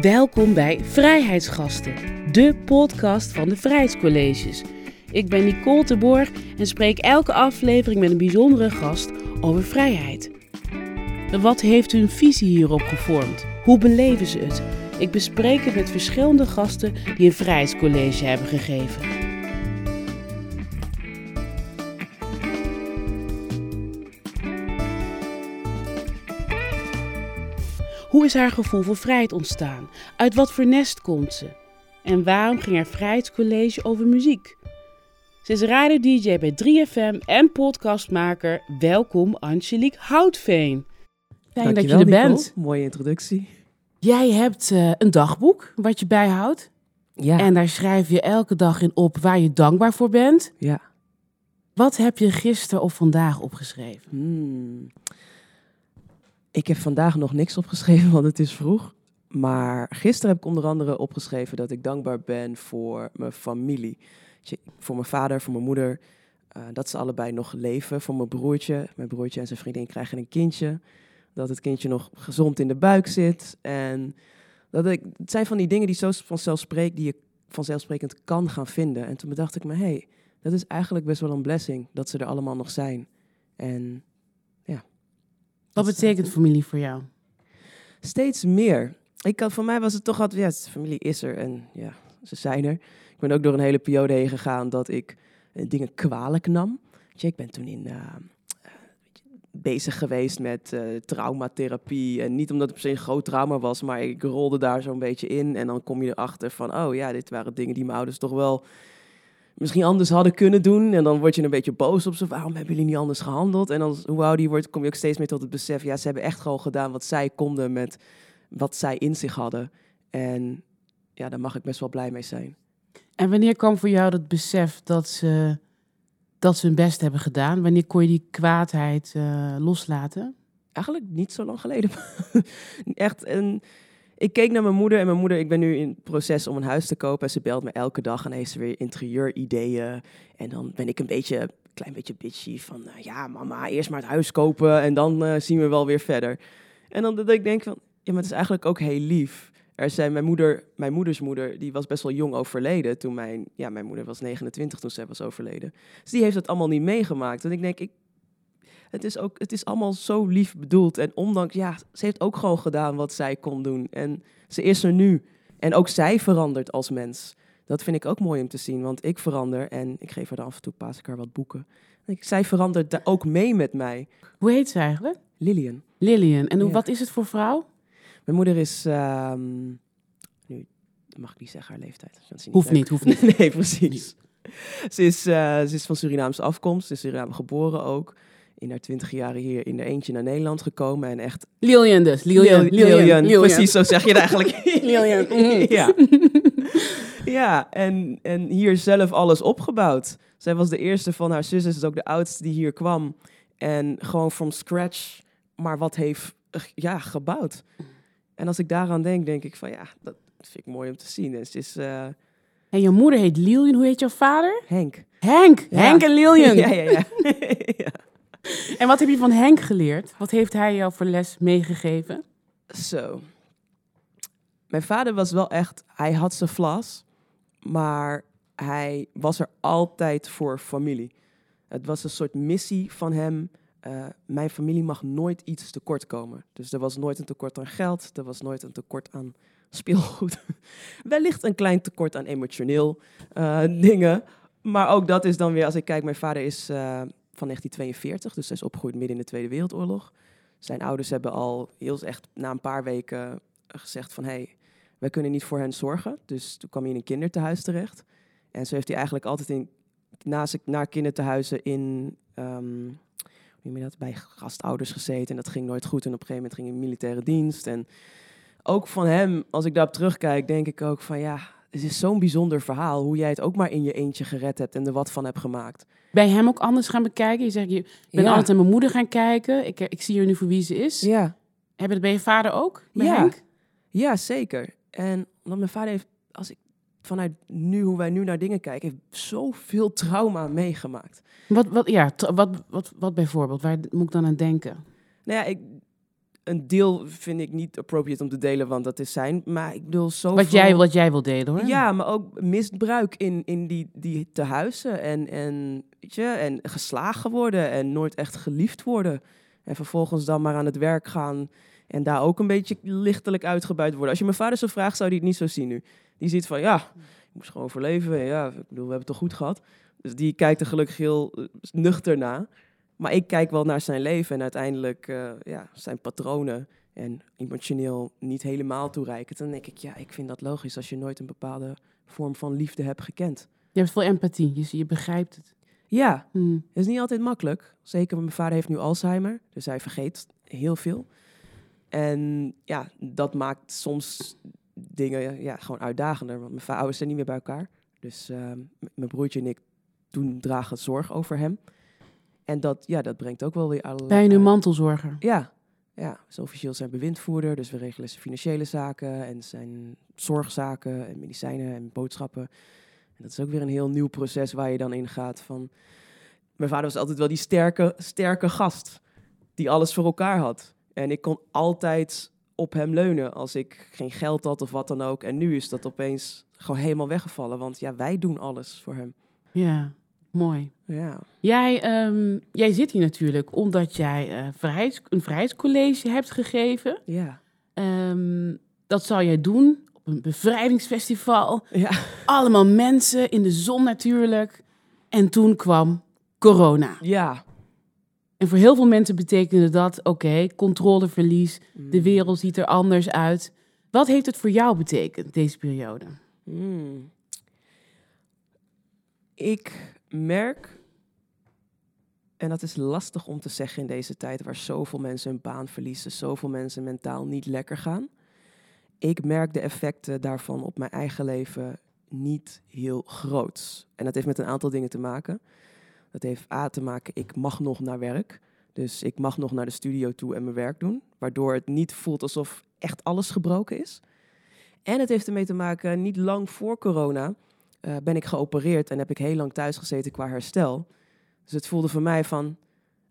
Welkom bij Vrijheidsgasten, de podcast van de Vrijheidscolleges. Ik ben Nicole de Borg en spreek elke aflevering met een bijzondere gast over vrijheid. Wat heeft hun visie hierop gevormd? Hoe beleven ze het? Ik bespreek het met verschillende gasten die een vrijheidscollege hebben gegeven. Hoe is haar gevoel voor vrijheid ontstaan? Uit wat voor nest komt ze? En waarom ging haar vrijheidscollege over muziek? Ze is radio-dj bij 3FM en podcastmaker. Welkom Angelique Houtveen. Fijn dat je er Nicole. bent. Mooie introductie. Jij hebt eh, een dagboek wat je bijhoudt. Ja. En daar schrijf je elke dag in op waar je dankbaar voor bent. ja. Wat heb je gisteren of vandaag opgeschreven? Hmm. Ik heb vandaag nog niks opgeschreven, want het is vroeg. Maar gisteren heb ik onder andere opgeschreven dat ik dankbaar ben voor mijn familie. Voor mijn vader, voor mijn moeder. eh, dat ze allebei nog leven. Voor mijn broertje. Mijn broertje en zijn vriendin krijgen een kindje. Dat het kindje nog gezond in de buik zit. En dat ik, het zijn van die dingen die zo vanzelfsprekend, die je vanzelfsprekend kan gaan vinden. En toen bedacht ik me, hé, hey, dat is eigenlijk best wel een blessing dat ze er allemaal nog zijn. En. Wat betekent familie voor jou? Steeds meer. Ik had, voor mij was het toch altijd, ja, familie is er en ja, ze zijn er. Ik ben ook door een hele periode heen gegaan dat ik eh, dingen kwalijk nam. Je, ik ben toen in, eh, eh, bezig geweest met eh, traumatherapie. En niet omdat het per se een groot trauma was, maar ik rolde daar zo'n beetje in. En dan kom je erachter van, oh ja, dit waren dingen die mijn ouders toch wel misschien anders hadden kunnen doen. En dan word je een beetje boos op ze. Waarom hebben jullie niet anders gehandeld? En dan, hoe ouder je wordt, kom je ook steeds meer tot het besef... ja, ze hebben echt gewoon gedaan wat zij konden met wat zij in zich hadden. En ja, daar mag ik best wel blij mee zijn. En wanneer kwam voor jou dat besef dat ze, dat ze hun best hebben gedaan? Wanneer kon je die kwaadheid eh, loslaten? Eigenlijk niet zo lang geleden. echt een... Ik keek naar mijn moeder en mijn moeder, ik ben nu in het proces om een huis te kopen. En ze belt me elke dag en heeft ze weer interieur-ideeën. En dan ben ik een beetje, klein beetje bitchy van, eh, ja mama, eerst maar het huis kopen en dan eh, zien we wel weer verder. En dan dat ik denk van, ja, maar het is eigenlijk ook heel lief. Er zijn mijn moeder, mijn moeders moeder, die was best wel jong overleden toen mijn, ja, mijn moeder was 29 toen zij was overleden. Dus die heeft dat allemaal niet meegemaakt. En ik denk, ik, het is ook, het is allemaal zo lief bedoeld. En ondanks, ja, ze heeft ook gewoon gedaan wat zij kon doen. En ze is er nu. En ook zij verandert als mens. Dat vind ik ook mooi om te zien, want ik verander en ik geef haar dan af en toe, paas ik haar wat boeken. Ik, zij verandert daar ook mee met mij. Hoe heet ze eigenlijk? Lillian. Lillian. En hoe, Ja. wat is het voor vrouw? Mijn moeder is, ehm, nu mag ik niet zeggen haar leeftijd. ze is Hoeft leuk. niet, hoeft niet. nee, precies. Ze is, eh, ze is van Surinaamse afkomst, ze is in Suriname geboren ook. In haar twintig jaren hier in haar eentje naar Nederland gekomen en echt Lillian dus. Lillian. Lil- Lillian. Lillian. Precies, zo zeg je het eigenlijk. Lillian. Mhm. ja. ja, en, en hier zelf alles opgebouwd. Zij was de eerste van haar zussen, is ook de oudste die hier kwam. En gewoon from scratch maar wat heeft ja, gebouwd. En als ik daaraan denk, denk ik van ja, dat vind ik mooi om te zien. En ze is eh, En je moeder heet Lillian. Hoe heet jouw vader? Henk. Henk. Ja. Henk en Lillian. Ja, ja, ja. ja. En wat heb je van Henk geleerd? Wat heeft hij jou voor les meegegeven? Zo. Mijn vader was wel echt, hij had zijn flas, maar hij was er altijd voor familie. Het was een soort missie van hem. eh, mijn familie mag nooit iets tekort komen. Dus er was nooit een tekort aan geld, er was nooit een tekort aan speelgoed. Wellicht een klein tekort aan emotioneel eh, dingen. Maar ook dat is dan weer, als ik kijk, mijn vader is eh, van 1942, dus hij is opgegroeid midden in de Tweede Wereldoorlog. Zijn ouders hebben al heel echt na een paar weken gezegd van... hey, wij kunnen niet voor hen zorgen. Dus toen kwam hij in een kinderthuis terecht. En zo heeft hij eigenlijk altijd in, naast, naar kinderthuizen in... je dat? Bij gastouders gezeten. En dat ging nooit goed. En op een gegeven moment ging hij in militaire dienst. En ook van hem, als ik daarop terugkijk, denk ik ook van... ja, het is zo'n bijzonder verhaal... hoe jij het ook maar in je eentje gered hebt... en er wat van hebt gemaakt. Bij hem ook anders gaan bekijken? Je zegt, je bent Ja. altijd naar mijn moeder gaan kijken. Ik, ik zie hier nu voor wie ze is. Ja. Heb je dat bij je vader ook? Bij Ja. Henk? Ja, zeker. En omdat mijn vader heeft, als ik vanuit nu, hoe wij nu naar dingen kijken, heeft zoveel trauma meegemaakt. Wat, wat, ja, wat, wat, wat bijvoorbeeld? Waar moet ik dan aan denken? Nou ja, ik, een deel vind ik niet appropriate om te delen, want dat is zijn. Maar ik bedoel, zo. Wat jij, wat jij wil delen hoor. Ja, maar ook misbruik in, in die, die tehuizen. En, en, weet je, en geslagen worden en nooit echt geliefd worden. En vervolgens dan maar aan het werk gaan en daar ook een beetje lichtelijk uitgebuit worden. Als je mijn vader zo vraagt, zou hij het niet zo zien nu. Die ziet van, ja, ik moest gewoon overleven. En ja, ik bedoel, we hebben het toch goed gehad. Dus die kijkt er gelukkig heel eh, nuchter naar. Maar ik kijk wel naar zijn leven en uiteindelijk eh, ja, zijn patronen en emotioneel niet helemaal toereikend. Dan denk ik, ja, ik vind dat logisch als je nooit een bepaalde vorm van liefde hebt gekend. Je hebt veel empathie, je, je begrijpt het. Ja, Hmm. het is niet altijd makkelijk. Zeker, mijn vader heeft nu Alzheimer, dus hij vergeet heel veel. En ja, dat maakt soms dingen ja, gewoon uitdagender. Want mijn ouders zijn niet meer bij elkaar. Dus ehm, mijn broertje en ik doen dragen zorg over hem. En dat, ja, dat brengt ook wel weer allerlei... Je nu mantelzorger? Ja, ja, is officieel zijn bewindvoerder. Dus we regelen zijn financiële zaken en zijn zorgzaken en medicijnen en boodschappen. En dat is ook weer een heel nieuw proces waar je dan in gaat van... Mijn vader was altijd wel die sterke, sterke gast die alles voor elkaar had. En ik kon altijd op hem leunen als ik geen geld had of wat dan ook. En nu is dat opeens gewoon helemaal weggevallen, want ja, wij doen alles voor hem. Ja, mooi. Ja, Jij, ehm, jij zit hier natuurlijk omdat jij vrijheids, een vrijheidscollege hebt gegeven. ja, Ehm, dat zou jij doen op een bevrijdingsfestival. ja. Allemaal mensen in de zon natuurlijk. En toen kwam corona. ja. En voor heel veel mensen betekende dat, oké, controleverlies. De Mm. wereld ziet er anders uit. Wat heeft het voor jou betekend, deze periode? Hmm. Ik merk, en dat is lastig om te zeggen in deze tijd waar zoveel mensen hun baan verliezen, zoveel mensen mentaal niet lekker gaan. Ik merk de effecten daarvan op mijn eigen leven niet heel groot. En dat heeft met een aantal dingen te maken. Dat heeft A te maken, ik mag nog naar werk. Dus ik mag nog naar de studio toe en mijn werk doen. Waardoor het niet voelt alsof echt alles gebroken is. En het heeft ermee te maken, niet lang voor corona eh, ben ik geopereerd en heb ik heel lang thuis gezeten qua herstel. Dus het voelde voor mij van,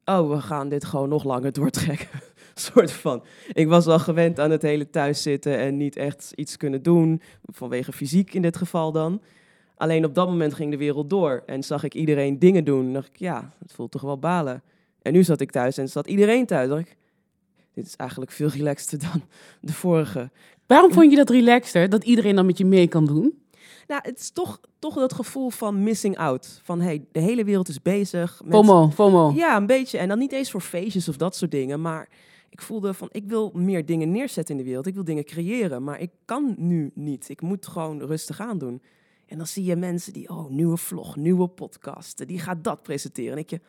oh, we gaan dit gewoon nog langer doortrekken. soort van. Ik was al gewend aan het hele thuiszitten en niet echt iets kunnen doen, vanwege fysiek in dit geval dan. Alleen op dat moment ging de wereld door en zag ik iedereen dingen doen. En dacht ik, ja, het voelt toch wel balen. En nu zat ik thuis en zat iedereen thuis. Dacht ik, dit is eigenlijk veel relaxter dan de vorige. Waarom vond je dat relaxter, dat iedereen dan met je mee kan doen? Nou, het is toch, toch dat gevoel van missing out. Van hey, de hele wereld is bezig. mensen- FOMO, FOMO. Ja, een beetje. En dan niet eens voor feestjes of dat soort dingen. Maar ik voelde van, ik wil meer dingen neerzetten in de wereld. Ik wil dingen creëren. Maar ik kan nu niet. Ik moet gewoon rustig aan doen. En dan zie je mensen die, oh, nieuwe vlog, nieuwe podcast. Die gaat dat presenteren. En ik je,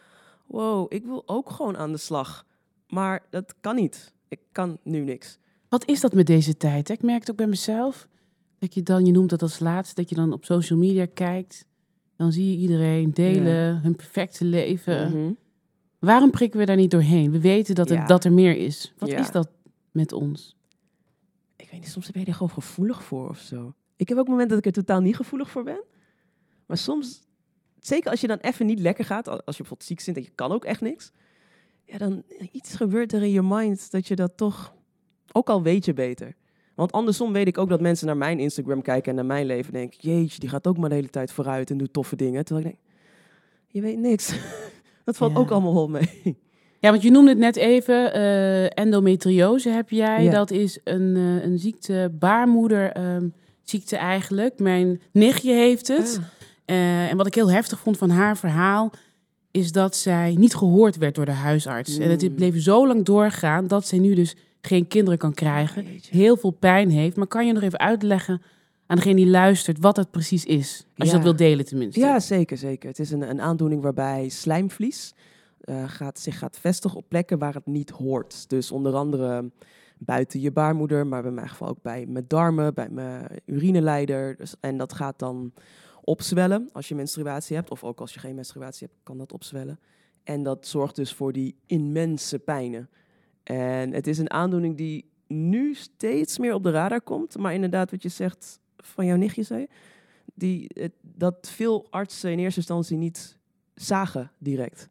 wow, ik wil ook gewoon aan de slag. Maar dat kan niet. Ik kan nu niks. Wat is dat met deze tijd? Hè? Ik merk het ook bij mezelf. Dat je dan, je noemt dat als laatste, dat je dan op social media kijkt. Dan zie je iedereen delen hun perfecte leven. Mhm. Waarom prikken we daar niet doorheen? We weten dat, het, Ja. dat er meer is. Wat Ja. is dat met ons? ik weet niet, soms ben je er gewoon gevoelig voor of zo. Ik heb ook momenten dat ik er totaal niet gevoelig voor ben. Maar soms, zeker als je dan even niet lekker gaat, als je bijvoorbeeld ziek zit en je kan ook echt niks. Ja, dan iets gebeurt er in je mind dat je dat toch, ook al weet je beter. Want andersom weet ik ook dat mensen naar mijn Instagram kijken en naar mijn leven en denken, jeetje, die gaat ook maar de hele tijd vooruit en doet toffe dingen. Terwijl ik denk, je weet niks. dat valt Ja. ook allemaal wel mee. Ja, want je noemde het net even, eh, endometriose heb jij. Ja. Dat is een, eh, een ziekte, baarmoeder ehm, eigenlijk. Mijn nichtje heeft het. Ah. Eh, en wat ik heel heftig vond van haar verhaal, is dat zij niet gehoord werd door de huisarts. En het Mm. bleef zo lang doorgaan dat zij nu dus geen kinderen kan krijgen. Heel veel pijn heeft. Maar kan je nog even uitleggen aan degene die luistert wat dat precies is? Als je dat wilt delen tenminste. Ja, zeker, zeker. Het is een, een aandoening waarbij slijmvlies eh, gaat, zich gaat vestigen op plekken waar het niet hoort. Dus onder andere buiten je baarmoeder, maar bij mijn geval ook bij mijn darmen, bij mijn urineleider. Dus, en dat gaat dan opzwellen als je menstruatie hebt, of ook als je geen menstruatie hebt, kan dat opzwellen. En dat zorgt dus voor die immense pijnen. En het is een aandoening die nu steeds meer op de radar komt, maar inderdaad wat je zegt van jouw nichtje zei, die, het- dat veel artsen in eerste instantie niet zagen direct.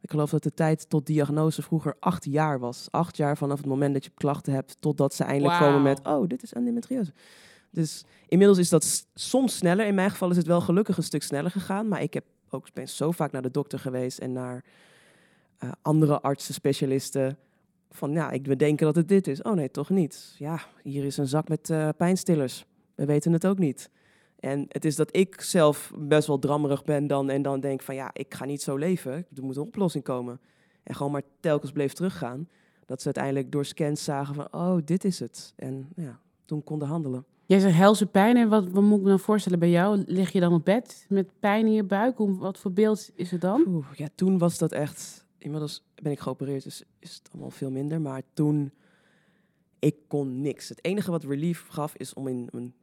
Ik geloof dat de tijd tot diagnose vroeger acht jaar was. Acht jaar vanaf het moment dat je klachten hebt, totdat ze eindelijk komen met, oh, dit is endometriose. Dus inmiddels is dat soms sneller. In mijn geval is het wel gelukkig een stuk sneller gegaan. Maar ik heb ook ben zo vaak naar de dokter geweest en naar eh, andere artsen, specialisten. Van ja, ik we denken dat het dit is. Oh nee, toch niet. Ja, hier is een zak met eh, pijnstillers. We weten het ook niet. En het is dat ik zelf best wel drammerig ben dan en dan denk van ja, ik ga niet zo leven. Er moet een oplossing komen. En gewoon maar telkens bleef teruggaan. Dat ze uiteindelijk door scans zagen van oh, dit is het. En ja, toen konden handelen. Jij zegt helse pijn. En wat, wat moet ik me dan voorstellen bij jou? Lig je dan op bed met pijn in je buik? Hoe, wat voor beeld is het dan? Oeh, ja, toen was dat echt. Inmiddels ben ik geopereerd, dus is het allemaal veel minder. Maar toen, ik kon niks. Het enige wat relief gaf, is om in een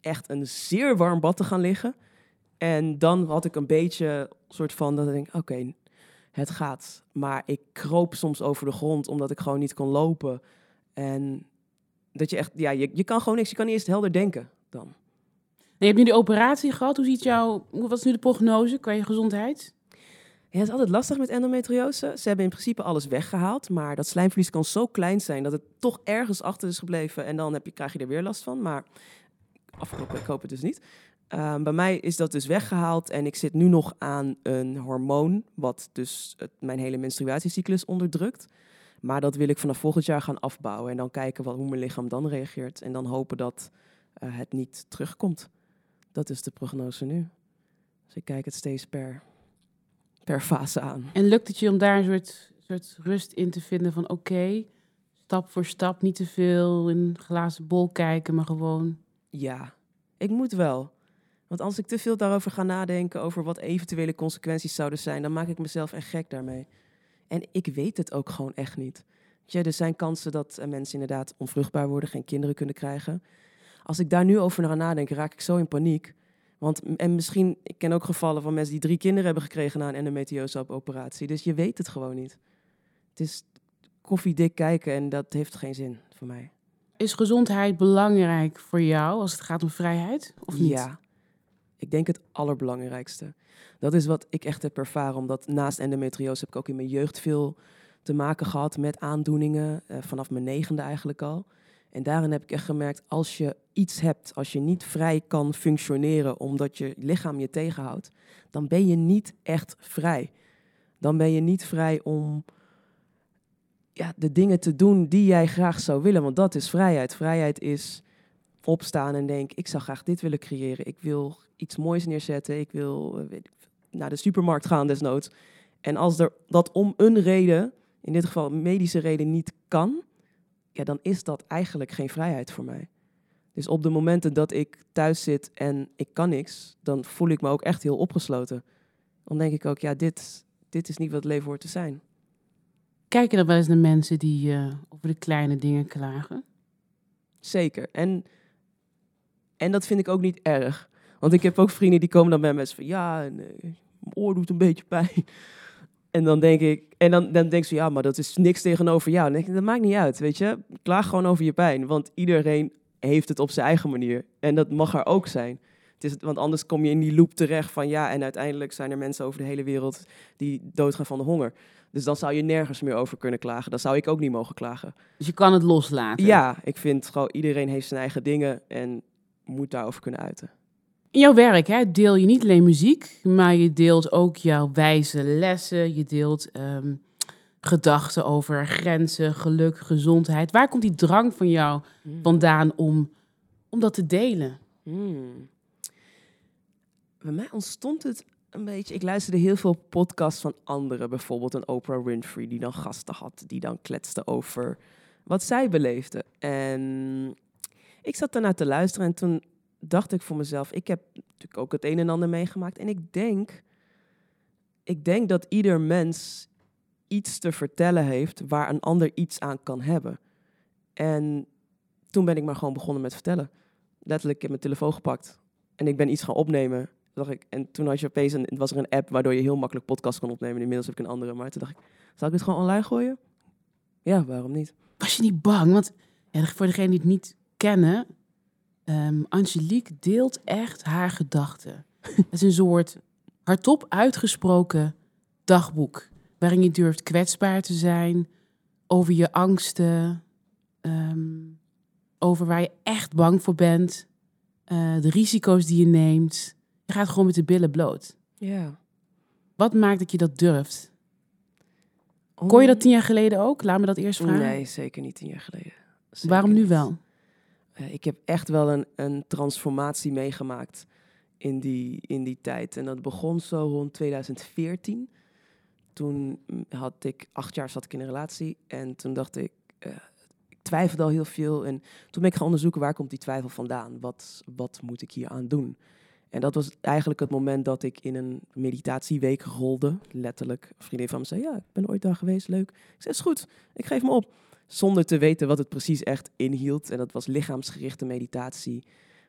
echt een zeer warm bad te gaan liggen. En dan had ik een beetje soort van dat ik denk, oké, het gaat. Maar ik kroop soms over de grond, omdat ik gewoon niet kon lopen. En dat je echt, ja, je, je kan gewoon niks. Je kan niet eens helder denken dan. je hebt nu die operatie gehad. Hoe ziet jouw... hoe- Wat is nu de prognose qua je gezondheid? Ja, het is altijd lastig met endometriose. Ze hebben in principe alles weggehaald, maar dat slijmvlies kan zo klein zijn dat het toch ergens achter is gebleven en dan heb je, krijg je er weer last van. Maar afgelopen, ik hoop het dus niet. Ehm, bij mij is dat dus weggehaald en ik zit nu nog aan een hormoon, wat dus mijn hele menstruatiecyclus onderdrukt. Maar dat wil ik vanaf volgend jaar gaan afbouwen en dan kijken wat, hoe mijn lichaam dan reageert. En dan hopen dat eh, het niet terugkomt. Dat is de prognose nu. Dus ik kijk het steeds per, per fase aan. En lukt het je om daar een soort, soort rust in te vinden van... oké, stap voor stap, niet te veel in een glazen bol kijken... maar gewoon... Ja, ik moet wel. Want als ik te veel daarover ga nadenken, over wat eventuele consequenties zouden zijn, dan maak ik mezelf echt gek daarmee. En ik weet het ook gewoon echt niet. Je, er zijn kansen dat eh, mensen inderdaad onvruchtbaar worden, geen kinderen kunnen krijgen. Als ik daar nu over ga nadenken, raak ik zo in paniek. Want, en misschien, ik ken ook gevallen van mensen die drie kinderen hebben gekregen na een endometriose-operatie. Dus je weet het gewoon niet. Het is koffiedik kijken en dat heeft geen zin voor mij. Is gezondheid belangrijk voor jou als het gaat om vrijheid? Of niet? Ja, ik denk het allerbelangrijkste. Dat is wat ik echt heb ervaren, omdat naast endometriose heb ik ook in mijn jeugd veel te maken gehad met aandoeningen, eh, vanaf mijn negende eigenlijk al. En daarin heb ik echt gemerkt, als je iets hebt, als je niet vrij kan functioneren omdat je lichaam je tegenhoudt, dan ben je niet echt vrij. Dan ben je niet vrij om ja, de dingen te doen die jij graag zou willen, want dat is vrijheid. Vrijheid is opstaan en denk, ik zou graag dit willen creëren. Ik wil iets moois neerzetten. Ik wil eh, weet naar de supermarkt gaan desnoods. En als er dat om een reden, in dit geval medische reden, niet kan, ja, dan is dat eigenlijk geen vrijheid voor mij. Dus op de momenten dat ik thuis zit en ik kan niks, dan voel ik me ook echt heel opgesloten. Dan denk ik ook, ja, dit, dit is niet wat het leven hoort te zijn. Kijk je dan wel eens naar mensen die eh, over de kleine dingen klagen? Zeker. En, en dat vind ik ook niet erg. Want ik heb ook vrienden die komen dan bij me van ja, en, eh, mijn oor doet een beetje pijn. En dan denk ik, en dan, dan denk ze ja, maar dat is niks tegenover jou. Dan denk ik, dat maakt niet uit, weet je. Klaag gewoon over je pijn, want iedereen heeft het op zijn eigen manier. En dat mag er ook zijn. Het is, want anders kom je in die loop terecht van ja, en uiteindelijk zijn er mensen over de hele wereld die doodgaan van de honger. Dus dan zou je nergens meer over kunnen klagen. Dan zou ik ook niet mogen klagen. Dus je kan het loslaten. Ja, ik vind gewoon iedereen heeft zijn eigen dingen en moet daarover kunnen uiten. In jouw werk hè, deel je niet alleen muziek, maar je deelt ook jouw wijze lessen. Je deelt ehm, gedachten over grenzen, geluk, gezondheid. Waar komt die drang van jou vandaan om, om dat te delen? Hmm. Bij mij ontstond het een beetje. Ik luisterde heel veel podcasts van anderen, bijvoorbeeld een Oprah Winfrey, die dan gasten had, die dan kletste over wat zij beleefde. En ik zat daarnaar te luisteren en toen dacht ik voor mezelf, ik heb natuurlijk ook het een en ander meegemaakt. En ik denk, ik denk dat ieder mens iets te vertellen heeft waar een ander iets aan kan hebben. En toen ben ik maar gewoon begonnen met vertellen. Letterlijk, ik mijn telefoon gepakt en ik ben iets gaan opnemen. Dacht ik, en toen had je opeens een, was er een app waardoor je heel makkelijk podcast kon opnemen. Inmiddels heb ik een andere, maar toen dacht ik, zal ik dit gewoon online gooien? Ja, waarom niet? Was je niet bang? Want voor degenen die het niet kennen, ehm, Angelique deelt echt haar gedachten. Het is een soort hardop uitgesproken dagboek. waarin je durft kwetsbaar te zijn, over je angsten, ehm, over waar je echt bang voor bent, eh, de risico's die je neemt. Je gaat gewoon met de billen bloot. Ja. Wat maakt dat je dat durft? Kon je dat tien jaar geleden ook? Laat me dat eerst vragen. Nee, zeker niet tien jaar geleden. Zeker Waarom nu wel? Eh, ik heb echt wel een, een transformatie meegemaakt in die, in die tijd. En dat begon zo rond 2014. Toen had ik acht jaar zat ik in een relatie. En toen dacht ik, eh, ik twijfelde al heel veel. En toen ben ik gaan onderzoeken waar komt die twijfel vandaan? Wat, wat moet ik hier aan doen? En dat was eigenlijk het moment dat ik in een meditatieweek rolde. Letterlijk. Een vriendin van me zei, ja, ik ben ooit daar geweest, leuk. Ik zei, is goed, ik geef me op. Zonder te weten wat het precies echt inhield. En dat was lichaamsgerichte meditatie.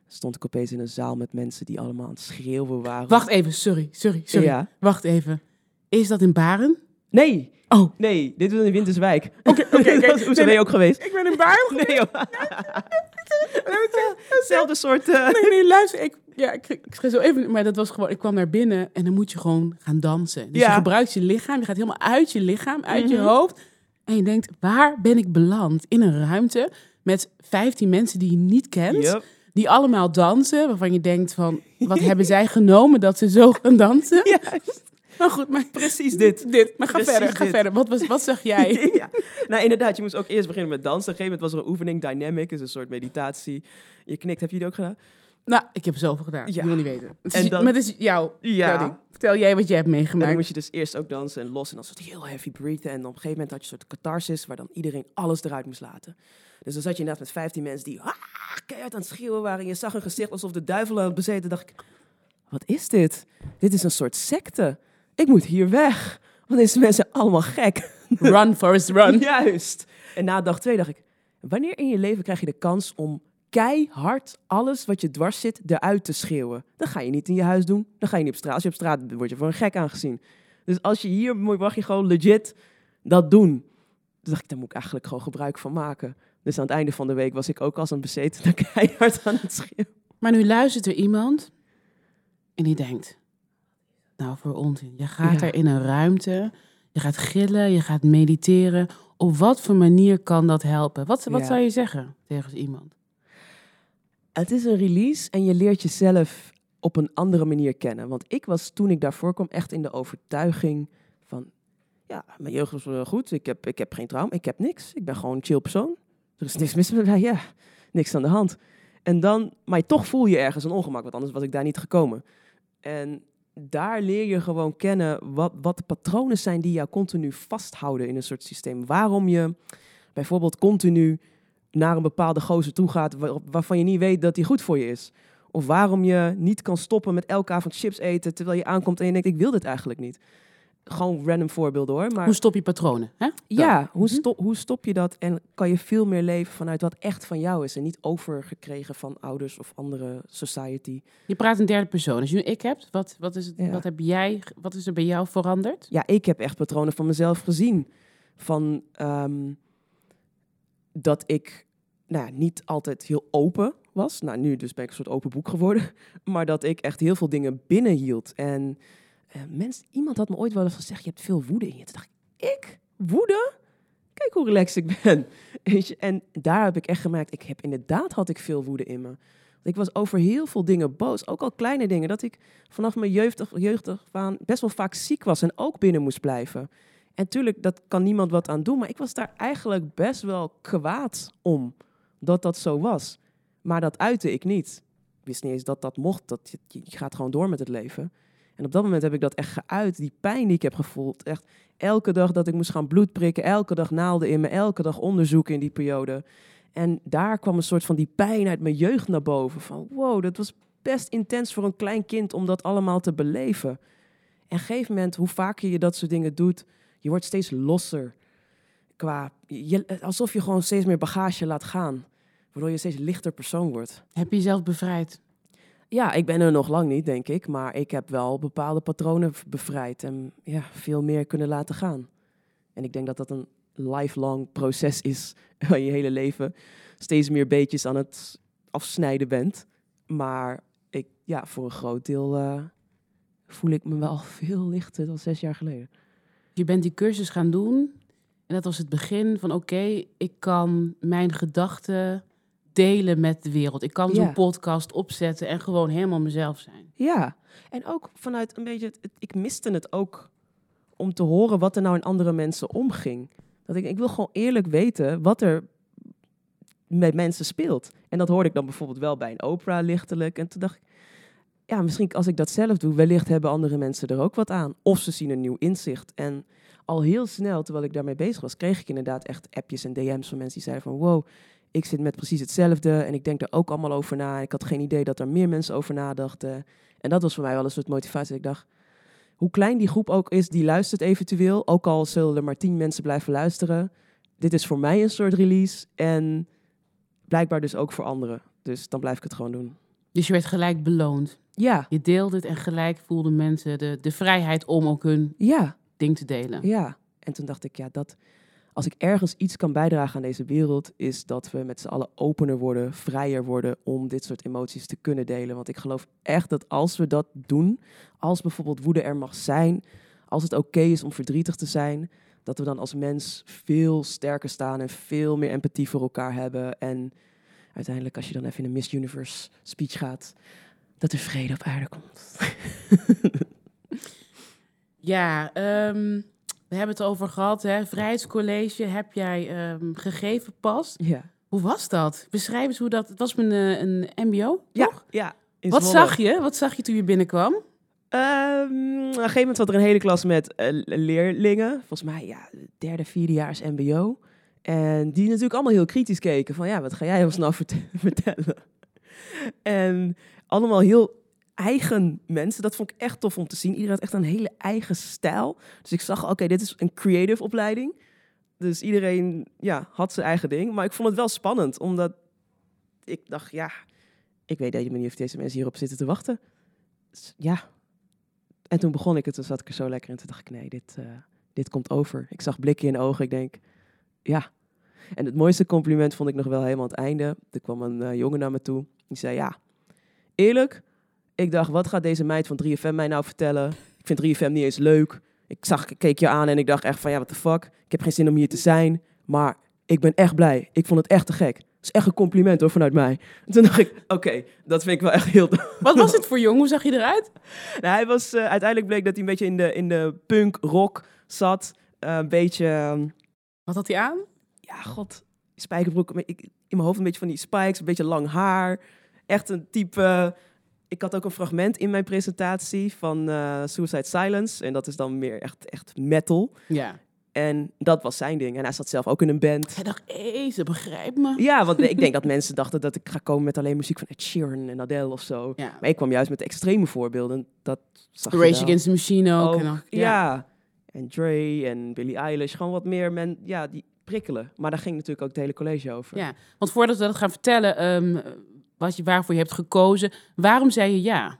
Stond ik opeens in een zaal met mensen die allemaal aan het schreeuwen waren. Wacht even, sorry, sorry, sorry. Ja. Wacht even. Is dat in Baren? Nee, Oh. nee, dit was in Winterswijk. Oké, oké, Nee, nee. je ook geweest? Ik ben in Baren. Nee, joh. Hetzelfde soort... eh, Nee, nee, luister. Ik, ja, ik, ik schreef zo even, maar dat was gewoon, ik kwam naar binnen en dan moet je gewoon gaan dansen. Dus Ja. je gebruikt je lichaam, je gaat helemaal uit je lichaam, uit je Mhm. hoofd. En je denkt, waar ben ik beland? In een ruimte met 15 mensen die je niet kent, Yep. die allemaal dansen, waarvan je denkt van, wat hebben zij genomen dat ze zo gaan dansen? Juist, Maar goed, maar precies dit. dit, maar ga Precies verder, ga dit. verder. Wat, was, wat zag jij? ja. Nou, inderdaad, je moest ook eerst beginnen met dansen. Op een gegeven moment was er een oefening, dynamic, is een soort meditatie. Je knikt, heb je die ook gedaan? Nou, ik heb er zoveel gedaan. Ja. Je wil niet weten. Het En is, dan- maar het is jou, Ja. jouw ding. Vertel jij wat jij hebt En dan meegemaakt. moest je dus eerst ook dansen en los en dan soort heel heavy breathen. En op een gegeven moment had je een soort catharsis waar dan iedereen alles eruit moest laten. Dus dan zat je inderdaad met 15 mensen die ah, keihard aan het schreeuwen waren. En je zag hun gezicht alsof de duivel aan het bezeten. dacht ik, wat is dit? Dit is een soort secte. Ik moet hier weg. Want deze mensen zijn allemaal gek. Run, Forrest, run. Juist. En na dag twee dacht ik, wanneer in je leven krijg je de kans om keihard alles wat je dwars zit eruit te schreeuwen? Dat ga je niet in je huis doen. Dan ga je niet op straat. Als je op straat word je voor een gek aangezien. Dus als je hier mag je gewoon legit dat doen. Dus dacht ik, daar moet ik eigenlijk gewoon gebruik van maken. Dus aan het einde van de week was ik ook als een bezeten keihard aan het schreeuwen. Maar nu luistert er iemand en die denkt, nou voor onzin. Je gaat Ja. er in een ruimte, je gaat gillen, je gaat mediteren. Op wat voor manier kan dat helpen? Wat, wat Ja. zou je zeggen tegen iemand? Het is een release en je leert jezelf op een andere manier kennen. Want ik was toen ik daarvoor kwam echt in de overtuiging van... Ja, mijn jeugd was wel goed. Ik heb, ik heb geen trauma. Ik heb niks. Ik ben gewoon een chill persoon. Er is niks mis met mij. Ja, niks aan de hand. En dan, maar toch voel je ergens een ongemak. Want anders was ik daar niet gekomen. En daar leer je gewoon kennen wat, wat de patronen zijn die jou continu vasthouden in een soort systeem. Waarom je bijvoorbeeld continu naar een bepaalde gozer toe gaat waar- waarvan je niet weet dat die goed voor je is. Of waarom je niet kan stoppen met elke avond chips eten terwijl je aankomt en je denkt, ik wil dit eigenlijk niet. Gewoon random voorbeelden hoor. Maar Hoe stop je patronen? Hè? ja, hoe, Mhm. stop, hoe stop je dat en kan je veel meer leven vanuit wat echt van jou is en niet overgekregen van ouders of andere society. Je praat in derde persoon. Als je nu ik hebt, wat, wat, is het, Ja. wat, heb jij, wat is er bij jou veranderd? Ja, ik heb echt patronen van mezelf gezien. Van ehm, dat ik nou, niet altijd heel open was. Nou, nu dus ben ik een soort open boek geworden. Maar dat ik echt heel veel dingen binnenhield. En eh mensen, iemand had me ooit wel eens gezegd, je hebt veel woede in je. Toen dacht ik, ik? Woede? Kijk hoe relaxed ik ben. En daar heb ik echt gemerkt, ik heb inderdaad had ik veel woede in me. Ik was over heel veel dingen boos, ook al kleine dingen. Dat ik vanaf mijn jeugdig, jeugdig best wel vaak ziek was en ook binnen moest blijven. En tuurlijk, dat kan niemand wat aan doen. Maar ik was daar eigenlijk best wel kwaad om dat dat zo was. Maar dat uitte ik niet. Ik wist niet eens dat dat mocht. Dat je, gaat gewoon door met het leven. En op dat moment heb ik dat echt geuit. Die pijn die ik heb gevoeld. Echt elke dag dat ik moest gaan bloed prikken. Elke dag naalden in me. Elke dag onderzoeken in die periode. En daar kwam een soort van die pijn uit mijn jeugd naar boven. Van wow, dat was best intens voor een klein kind om dat allemaal te beleven. En op een gegeven moment, hoe vaker je dat soort dingen doet, je wordt steeds losser. Qua, je, alsof je gewoon steeds meer bagage laat gaan. Waardoor je steeds lichter persoon wordt. Heb je jezelf bevrijd? Ja, ik ben er nog lang niet, denk ik. Maar ik heb wel bepaalde patronen bevrijd. En ja, veel meer kunnen laten gaan. En ik denk dat dat een lifelong proces is. Waar je je hele leven steeds meer beetjes aan het afsnijden bent. Maar ik, ja, voor een groot deel eh, voel ik me wel veel lichter dan zes jaar geleden. Je bent die cursus gaan doen en dat was het begin van oké, ik kan mijn gedachten delen met de wereld. Ik kan zo'n Ja. podcast opzetten en gewoon helemaal mezelf zijn. Ja, en ook vanuit een beetje, het, ik miste het ook om te horen wat er nou in andere mensen omging. Dat ik, ik wil gewoon eerlijk weten wat er met mensen speelt. En dat hoorde ik dan bijvoorbeeld wel bij een opera lichtelijk. En toen dacht ik, ja, misschien als ik dat zelf doe, wellicht hebben andere mensen er ook wat aan. Of ze zien een nieuw inzicht. En al heel snel, terwijl ik daarmee bezig was, kreeg ik inderdaad echt appjes en DM's van mensen die zeiden van, wow, ik zit met precies hetzelfde en ik denk er ook allemaal over na. Ik had geen idee dat er meer mensen over nadachten. En dat was voor mij wel een soort motivatie. Ik dacht, hoe klein die groep ook is die luistert eventueel, ook al zullen er maar tien mensen blijven luisteren. Dit is voor mij een soort release en blijkbaar dus ook voor anderen. Dus dan blijf ik het gewoon doen. Dus je werd gelijk beloond. Ja, Je deelde het en gelijk voelden mensen de, de vrijheid om ook hun ja, ding te delen. ja. En toen dacht ik, ja, dat als ik ergens iets kan bijdragen aan deze wereld, is dat we met z'n allen opener worden, vrijer worden om dit soort emoties te kunnen delen. Want ik geloof echt dat als we dat doen, als bijvoorbeeld woede er mag zijn, als het oké is om verdrietig te zijn, dat we dan als mens veel sterker staan en veel meer empathie voor elkaar hebben. En uiteindelijk, als je dan even in een Miss Universe speech gaat, dat er vrede op aarde komt. Ja, ehm, we hebben het over gehad. Hè? Vrijheidscollege heb jij ehm, gegeven pas. Ja. Hoe was dat? Beschrijf eens hoe dat... Het was mijn, eh, een mbo, Ja, toch? ja. Wat zag je? Wat zag je toen je binnenkwam? Ehm, op een gegeven moment zat er een hele klas met eh, leerlingen. Volgens mij, ja, derde, vierdejaars mbo. En die natuurlijk allemaal heel kritisch keken. Van ja, wat ga jij ons nou vert- vertellen? En allemaal heel eigen mensen. Dat vond ik echt tof om te zien. Iedereen had echt een hele eigen stijl. Dus ik zag, oké, dit is een creative opleiding. Dus iedereen ja, had zijn eigen ding. Maar ik vond het wel spannend, omdat ik dacht, ja, ik weet helemaal niet of deze mensen hierop zitten te wachten. Ja, en toen begon ik het, toen zat ik er zo lekker in. Toen dacht ik, nee, dit, eh, dit komt over. Ik zag blikken in ogen. Ik denk, ja. En het mooiste compliment vond ik nog wel helemaal aan het einde. Er kwam een eh, jongen naar me toe. Die zei, ja, eerlijk. Ik dacht, wat gaat deze meid van 3FM mij nou vertellen? Ik vind 3FM niet eens leuk. Ik zag, ik keek je aan en ik dacht echt van, ja, what the fuck. Ik heb geen zin om hier te zijn. Maar ik ben echt blij. Ik vond het echt te gek. Dat is echt een compliment hoor, vanuit mij. En toen dacht ik, oké, dat vind ik wel echt heel Wat was het voor jong? Hoe zag je eruit? nou, hij was, eh, uiteindelijk bleek dat hij een beetje in de, in de punk rock zat. Eh, een beetje, ehm, Wat had hij aan? ja, god, spijkerbroek. Ik, in mijn hoofd een beetje van die spikes, een beetje lang haar. Echt een type... ik had ook een fragment in mijn presentatie van eh, Suicide Silence. En dat is dan meer echt, echt metal. Ja. En dat was zijn ding. En hij zat zelf ook in een band. Hij dacht, hé, ze begrijpt me. Ja, want ik denk dat mensen dachten dat ik ga komen met alleen muziek van Ed Sheeran en Adele of zo. Ja. Maar ik kwam juist met extreme voorbeelden. Dat zag Rage. Against the Machine ook. Ook, en dan- ja. En Dre en Billie Eilish. Gewoon wat meer men, ja, die prikkelen. Maar daar ging natuurlijk ook het hele college over. Ja, want voordat we dat gaan vertellen, ehm, wat je, waarvoor je hebt gekozen, waarom zei je ja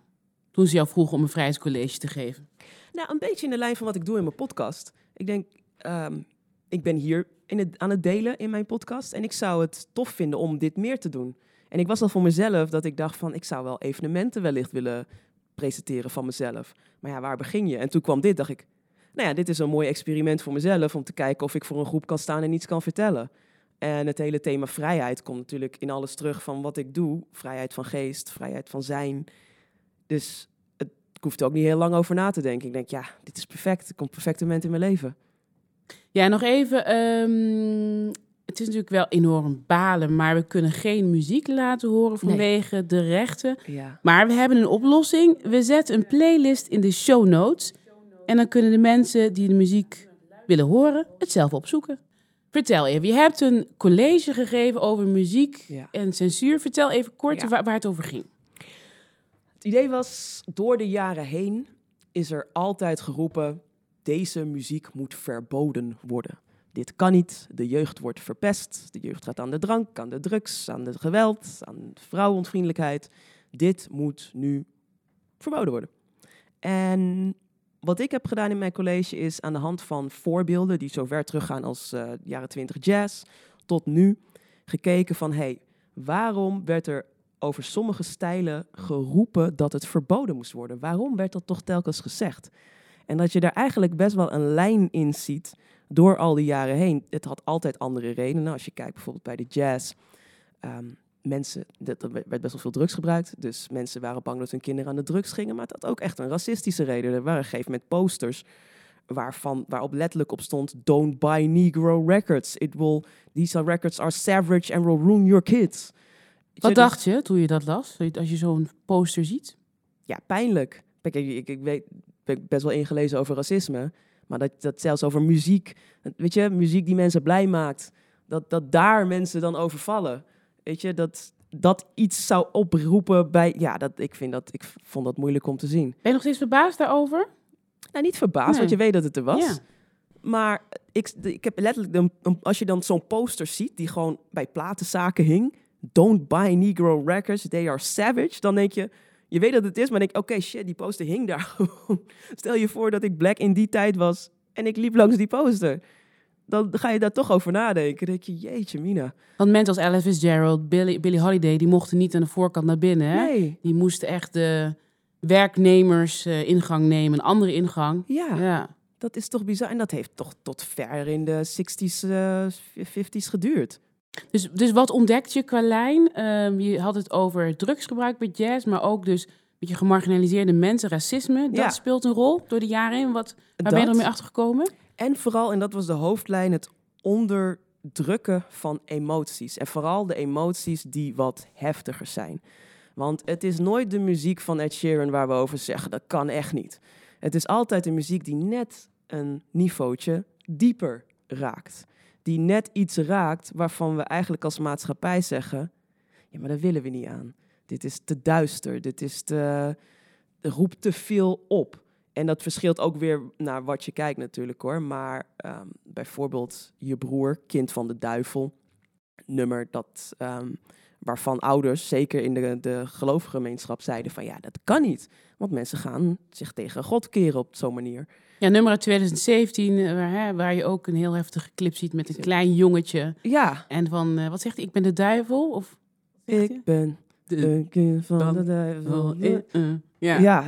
toen ze jou vroegen om een vrijheidscollege te geven? Nou, een beetje in de lijn van wat ik doe in mijn podcast. Ik denk, ehm, ik ben hier in het, aan het delen in mijn podcast. En ik zou het tof vinden om dit meer te doen. En ik was al voor mezelf dat ik dacht van, ik zou wel evenementen wellicht willen presenteren van mezelf. Maar ja, waar begin je? En toen kwam dit, dacht ik, nou ja, dit is een mooi experiment voor mezelf om te kijken of ik voor een groep kan staan en iets kan vertellen. En het hele thema vrijheid komt natuurlijk in alles terug van wat ik doe. Vrijheid van geest, vrijheid van zijn. Dus het, ik hoef er ook niet heel lang over na te denken. Ik denk, ja, dit is perfect. Er komt een perfect moment in mijn leven. Ja, nog even. ehm, het is natuurlijk wel enorm balen, maar we kunnen geen muziek laten horen vanwege de rechten. Ja. Maar we hebben een oplossing. We zetten een playlist in de show notes. En dan kunnen de mensen die de muziek willen horen het zelf opzoeken. Vertel even, je hebt een college gegeven over muziek Ja. en censuur. Vertel even kort Ja. waar, waar het over ging. Het idee was, door de jaren heen is er altijd geroepen, deze muziek moet verboden worden. Dit kan niet, de jeugd wordt verpest, de jeugd gaat aan de drank, aan de drugs, aan de geweld, aan vrouwenvriendelijkheid. Dit moet nu verboden worden. En wat ik heb gedaan in mijn college is aan de hand van voorbeelden die zo ver teruggaan als eh, jaren 20 jazz tot nu, gekeken van hey, waarom werd er over sommige stijlen geroepen dat het verboden moest worden? Waarom werd dat toch telkens gezegd? En dat je daar eigenlijk best wel een lijn in ziet door al die jaren heen. Het had altijd andere redenen. Als je kijkt bijvoorbeeld bij de jazz. ehm, mensen, dat- er werd best wel veel drugs gebruikt. Dus mensen waren bang dat hun kinderen aan de drugs gingen. Maar het had ook echt een racistische reden. Er waren op een gegeven moment posters waarvan, waarop letterlijk op stond... Don't buy Negro records. It will, these are records are savage and will ruin your kids. Wat dus- dacht je toen je dat las? Als je zo'n poster ziet? ja, pijnlijk. Ik, ik, ik weet, ben best wel ingelezen over racisme. Maar dat, dat zelfs over muziek, weet je, muziek die mensen blij maakt, dat, dat daar mensen dan over vallen. Weet je, dat dat iets zou oproepen bij, ja, dat, ik, vind dat, ik vond dat moeilijk om te zien. Ben je nog steeds verbaasd daarover? Nou, niet verbaasd, Nee. want je weet dat het er was. Ja. Maar ik, ik heb letterlijk, een, een- als je dan zo'n poster ziet die gewoon bij platenzaken hing, don't buy Negro records, they are savage, dan denk je, je weet dat het is, maar denk oké, shit, die poster hing daar gewoon. Stel je voor dat ik black in die tijd was en ik liep langs die poster. Dan ga je daar toch over nadenken. Dan denk je, jeetje mina. Want mensen als Ella Fitzgerald, Billy, Billie Holiday, die mochten niet aan de voorkant naar binnen. Hè? Nee, Die moesten echt de werknemers eh, ingang nemen, een andere ingang. ja, Ja. dat is toch bizar. En dat heeft toch tot ver in de 60s, eh 50s geduurd. Dus, dus wat ontdekt je qua lijn? Ehm, je had het over drugsgebruik bij jazz, maar ook dus een beetje gemarginaliseerde mensen, racisme. Dat Ja. speelt een rol door de jaren heen. Wat, waar ben je Dat- ermee achtergekomen? En vooral, en dat was de hoofdlijn, het onderdrukken van emoties. En vooral de emoties die wat heftiger zijn. Want het is nooit de muziek van Ed Sheeran waar we over zeggen, dat kan echt niet. Het is altijd de muziek die net een niveautje dieper raakt. Die net iets raakt waarvan we eigenlijk als maatschappij zeggen, ja, maar daar willen we niet aan. Dit is te duister, dit is te, roept te veel op. En dat verschilt ook weer naar wat je kijkt natuurlijk hoor. Maar ehm, bijvoorbeeld je broer, kind van de duivel, nummer dat, ehm, waarvan ouders, zeker in de, de gelovige gemeenschap, zeiden van ja, dat kan niet. Want mensen gaan zich tegen God keren op zo'n manier. Ja, nummer uit 2017, eh, waar, hè, waar je ook een heel heftige clip ziet met een klein jongetje. Ja, En van, eh, wat zegt hij? Ik ben de duivel? Of, ik ben de kind van de duivel. eh. Ja. Ja.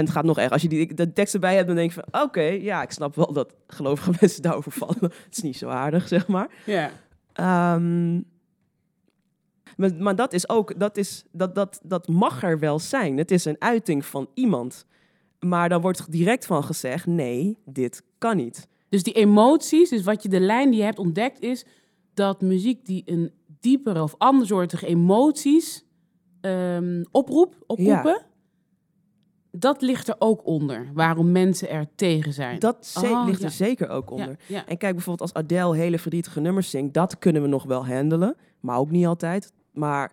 En het gaat nog erg. Als je die, de tekst erbij hebt, dan denk je van oké, ja, ik snap wel dat gelovige mensen daarover vallen. het is niet zo aardig, zeg maar. ja. Ehm, maar, maar dat is ook, dat, is, dat, dat, dat mag er wel zijn. Het is een uiting van iemand. Maar dan wordt direct van gezegd: nee, dit kan niet. Dus die emoties, dus wat je de lijn die je hebt ontdekt, is dat muziek die een diepere of andersoortige emoties ehm oproep, oproepen, dat ligt er ook onder. Waarom mensen er tegen zijn. Dat Oh, ligt ja. er zeker ook onder. Ja, ja. En kijk bijvoorbeeld als Adele hele verdrietige nummers zingt, dat kunnen we nog wel handelen, maar ook niet altijd. Maar,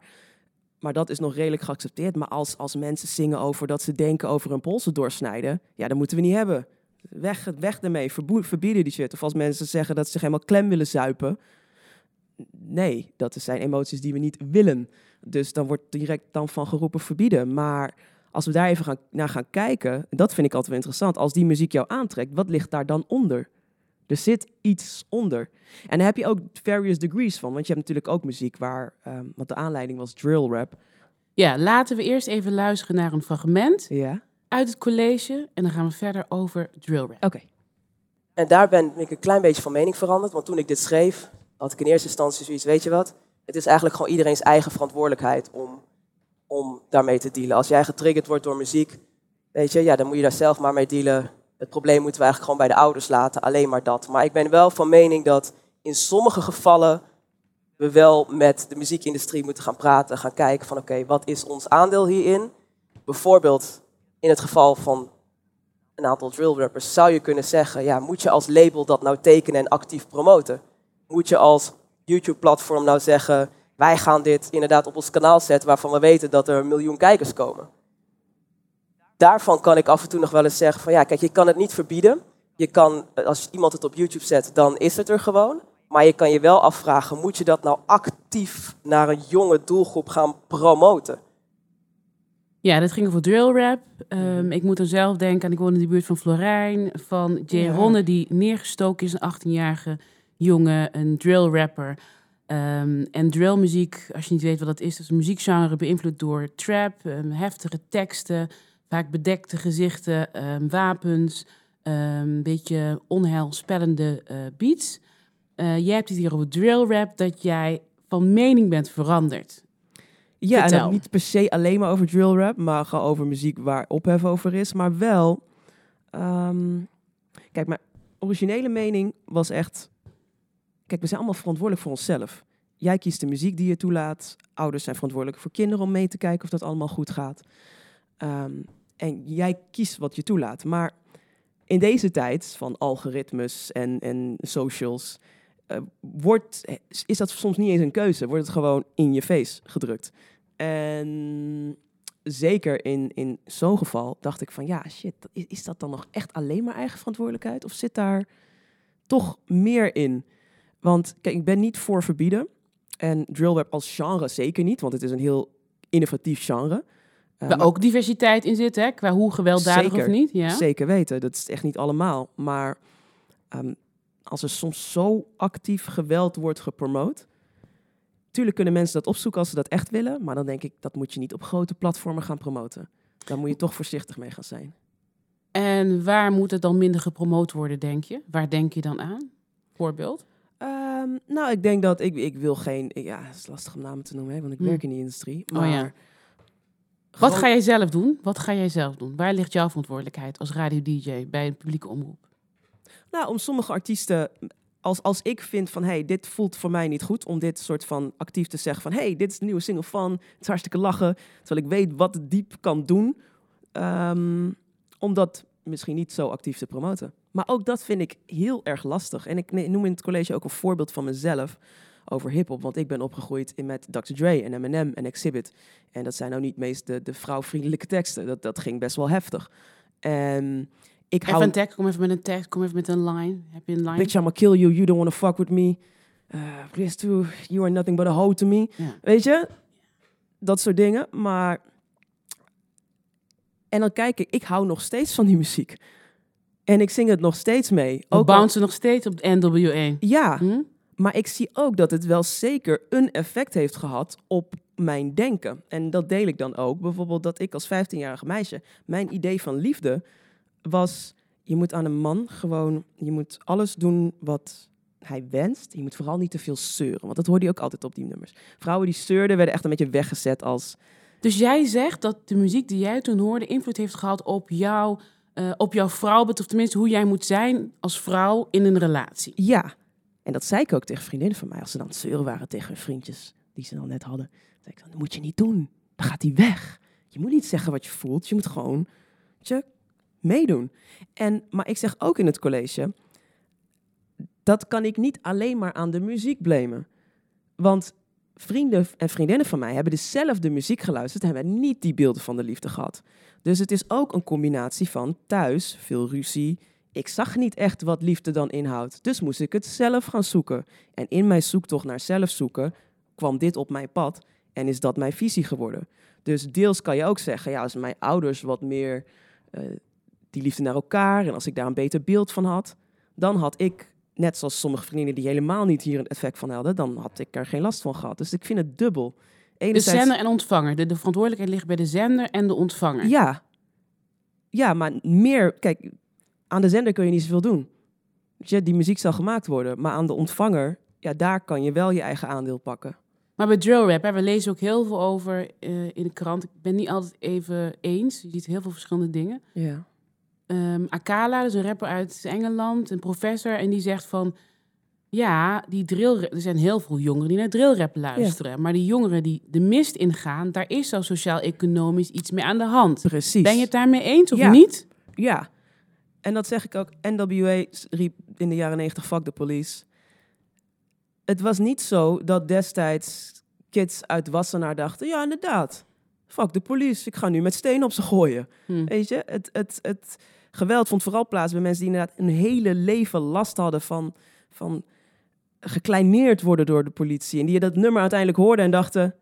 maar dat is nog redelijk geaccepteerd. Maar als, als mensen zingen over dat ze denken over hun polsen doorsnijden, ja, dat moeten we niet hebben. Weg, weg ermee, verbieden die shit. Of als mensen zeggen dat ze zich helemaal klem willen zuipen. Nee, dat zijn emoties die we niet willen. Dus dan wordt direct dan van geroepen verbieden. Maar als we daar even gaan, naar gaan kijken, dat vind ik altijd wel interessant. Als die muziek jou aantrekt, wat ligt daar dan onder? Er zit iets onder. En daar heb je ook various degrees van. Want je hebt natuurlijk ook muziek waar, ehm, want de aanleiding was drill rap. ja, laten we eerst even luisteren naar een fragment Ja. uit het college. En dan gaan we verder over drill rap. Oké. En daar ben ik een klein beetje van mening veranderd. Want toen ik dit schreef, had ik in eerste instantie zoiets, weet je wat? Het is eigenlijk gewoon iedereen's eigen verantwoordelijkheid om, om daarmee te dealen. Als jij getriggerd wordt door muziek, weet je, ja, dan moet je daar zelf maar mee dealen. Het probleem moeten we eigenlijk gewoon bij de ouders laten, alleen maar dat. Maar ik ben wel van mening dat in sommige gevallen we wel met de muziekindustrie moeten gaan praten, gaan kijken van oké, wat is ons aandeel hierin? Bijvoorbeeld in het geval van een aantal drill rappers zou je kunnen zeggen, ja, moet je als label dat nou tekenen en actief promoten? Moet je als YouTube-platform nou zeggen, wij gaan dit inderdaad op ons kanaal zetten waarvan we weten dat er een miljoen kijkers komen? Daarvan kan ik af en toe nog wel eens zeggen van ja, kijk, je kan het niet verbieden. Je kan, als iemand het op YouTube zet, dan is het er gewoon. Maar je kan je wel afvragen, moet je dat nou actief naar een jonge doelgroep gaan promoten? Ja, dit ging over drill rap. Ehm, ik moet er zelf denken aan, ik woon in de buurt van Florijn, van Jay Ja. Ronne, die neergestoken is, een 18-jarige jongen, een drill rapper. Ehm, en drillmuziek, als je niet weet wat dat is, dat is een muziekgenre beïnvloed door trap, ehm, heftige teksten, vaak bedekte gezichten, ehm, wapens, een beetje onheilspellende eh, beats. Eh, jij hebt het hier over drill rap, dat jij van mening bent veranderd. Ja, en niet per se alleen maar over drill rap, maar gewoon over muziek waar ophef over is. Maar wel, kijk, mijn originele mening was echt, kijk, we zijn allemaal verantwoordelijk voor onszelf. Jij kiest de muziek die je toelaat. Ouders zijn verantwoordelijk voor kinderen om mee te kijken of dat allemaal goed gaat. Ehm, en jij kiest wat je toelaat. Maar in deze tijd van algoritmes en, en socials, eh, wordt, is dat soms niet eens een keuze. Wordt het gewoon in je face gedrukt. En zeker in, in zo'n geval dacht ik van ja, shit, is, is dat dan nog echt alleen maar eigen verantwoordelijkheid? Of zit daar toch meer in? Want kijk, ik ben niet voor verbieden. En drill rap als genre zeker niet, want het is een heel innovatief genre. Uh, Waar ook diversiteit in zit, hè? Qua hoe gewelddadig Zeker. of niet. Ja. Zeker weten, dat is echt niet allemaal. Maar ehm, als er soms zo actief geweld wordt gepromoot. Tuurlijk kunnen mensen dat opzoeken als ze dat echt willen. Maar dan denk ik, dat moet je niet op grote platformen gaan promoten. Daar moet je toch voorzichtig mee gaan zijn. En waar moet het dan minder gepromoot worden, denk je? Waar denk je dan aan? Voorbeeld? Ehm, nou, ik denk dat ik, ik wil geen. Ja, het is lastig om namen te noemen, hè, want ik Hm. werk in die industrie. Oh Maar ja. Wat ga jij zelf doen? Wat ga jij zelf doen? Waar ligt jouw verantwoordelijkheid als radio-dj bij een publieke omroep? Nou, om sommige artiesten, als, als ik vind van, hey, dit voelt voor mij niet goed, om dit soort van actief te zeggen van, hey, dit is de nieuwe single van, het is hartstikke lachen, terwijl ik weet wat het diep kan doen, Ehm, om dat misschien niet zo actief te promoten. Maar ook dat vind ik heel erg lastig. En ik noem in het college ook een voorbeeld van mezelf over hip-hop, want ik ben opgegroeid in met Dr. Dre en Eminem en Exhibit. En dat zijn nou niet meest de, de vrouwvriendelijke teksten. Dat, dat ging best wel heftig. En ik hou Even een tekst, kom even met een tekst, kom even met een line. Heb je een line? Bitch, I'ma kill you. You don't wanna fuck with me. Uh, please too. You are nothing but a hoe to me. Ja. Weet je? Dat soort dingen. Maar... En dan kijk ik, ik hou nog steeds van die muziek. En ik zing het nog steeds mee. Ook bouncen nog steeds op de NWA. Ja, Hm? maar ik zie ook dat het wel zeker een effect heeft gehad op mijn denken. En dat deel ik dan ook. Bijvoorbeeld dat ik als 15-jarige meisje, mijn idee van liefde was, je moet aan een man gewoon, je moet alles doen wat hij wenst. Je moet vooral niet te veel zeuren, want dat hoorde je ook altijd op die nummers. Vrouwen die zeurden werden echt een beetje weggezet als, Dus jij zegt dat de muziek die jij toen hoorde invloed heeft gehad op, jou, eh, op jouw vrouwbeeld, of tenminste hoe jij moet zijn als vrouw in een relatie. ja. En dat zei ik ook tegen vriendinnen van mij, als ze dan zeuren waren tegen hun vriendjes, die ze dan net hadden. Zei ik dat moet je niet doen. Dan gaat hij weg. Je moet niet zeggen wat je voelt. Je moet gewoon je, meedoen. En, maar ik zeg ook in het college, dat kan ik niet alleen maar aan de muziek blamen. Want vrienden en vriendinnen van mij hebben dezelfde muziek geluisterd en hebben niet die beelden van de liefde gehad. Dus het is ook een combinatie van thuis, veel ruzie. Ik zag niet echt wat liefde dan inhoudt. Dus moest ik het zelf gaan zoeken. En in mijn zoektocht naar zelf zoeken kwam dit op mijn pad en is dat mijn visie geworden. Dus deels kan je ook zeggen, ja, als mijn ouders wat meer eh, die liefde naar elkaar en als ik daar een beter beeld van had, dan had ik, net zoals sommige vriendinnen die helemaal niet hier een effect van hadden, dan had ik er geen last van gehad. Dus ik vind het dubbel. De Enerzijds- zender en ontvanger. De, de verantwoordelijkheid ligt bij de zender en de ontvanger. Ja. Ja, maar meer... Kijk, aan de zender kun je niet zoveel doen. Je, die muziek zal gemaakt worden. Maar aan de ontvanger, ja, daar kan je wel je eigen aandeel pakken. Maar bij drill rap, hè, we lezen ook heel veel over eh, in de krant. Ik ben niet altijd even eens. Je ziet heel veel verschillende dingen. Ja. Ehm, Akala, dat is een rapper uit Engeland, een professor, en die zegt van... Ja, die drill, er zijn heel veel jongeren die naar drillrap luisteren. Maar die jongeren die de mist ingaan, daar is zo sociaal-economisch iets mee aan de hand. Precies. Ben je het daarmee eens of Ja. niet? Ja. En dat zeg ik ook. NWA riep in de jaren 90, fuck the police. Het was niet zo dat destijds kids uit Wassenaar dachten... Ja, inderdaad. Fuck de police. Ik ga nu met steen op ze gooien. Hm. Weet je, het, het, het geweld vond vooral plaats bij mensen die inderdaad een hele leven last hadden van, van gekleineerd worden door de politie. En die dat nummer uiteindelijk hoorden en dachten,